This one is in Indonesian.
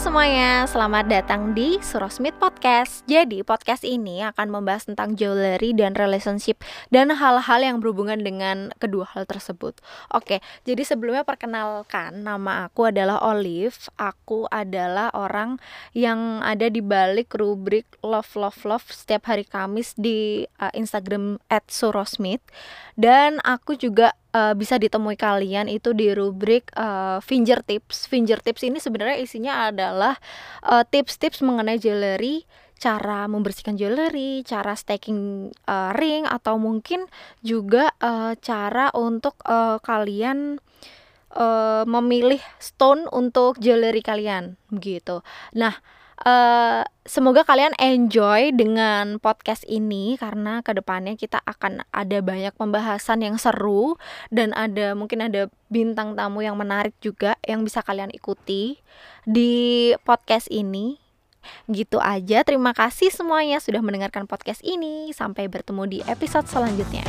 semuanya, selamat datang di Surosmith Podcast. Jadi, podcast ini akan membahas tentang jewelry dan relationship dan hal-hal yang berhubungan dengan kedua hal tersebut. Oke, jadi sebelumnya perkenalkan, nama aku adalah Olive. Aku adalah orang yang ada di balik rubrik Love Love Love setiap hari Kamis di uh, Instagram @surosmith dan aku juga uh, bisa ditemui kalian itu di rubrik uh, finger tips. Finger tips ini sebenarnya isinya adalah uh, tips-tips mengenai jewelry, cara membersihkan jewelry, cara staking uh, ring atau mungkin juga uh, cara untuk uh, kalian uh, memilih stone untuk jewelry kalian gitu. Nah, uh, semoga kalian enjoy dengan podcast ini karena ke depannya kita akan ada banyak pembahasan yang seru dan ada mungkin ada bintang tamu yang menarik juga yang bisa kalian ikuti di podcast ini. Gitu aja, terima kasih semuanya sudah mendengarkan podcast ini. Sampai bertemu di episode selanjutnya.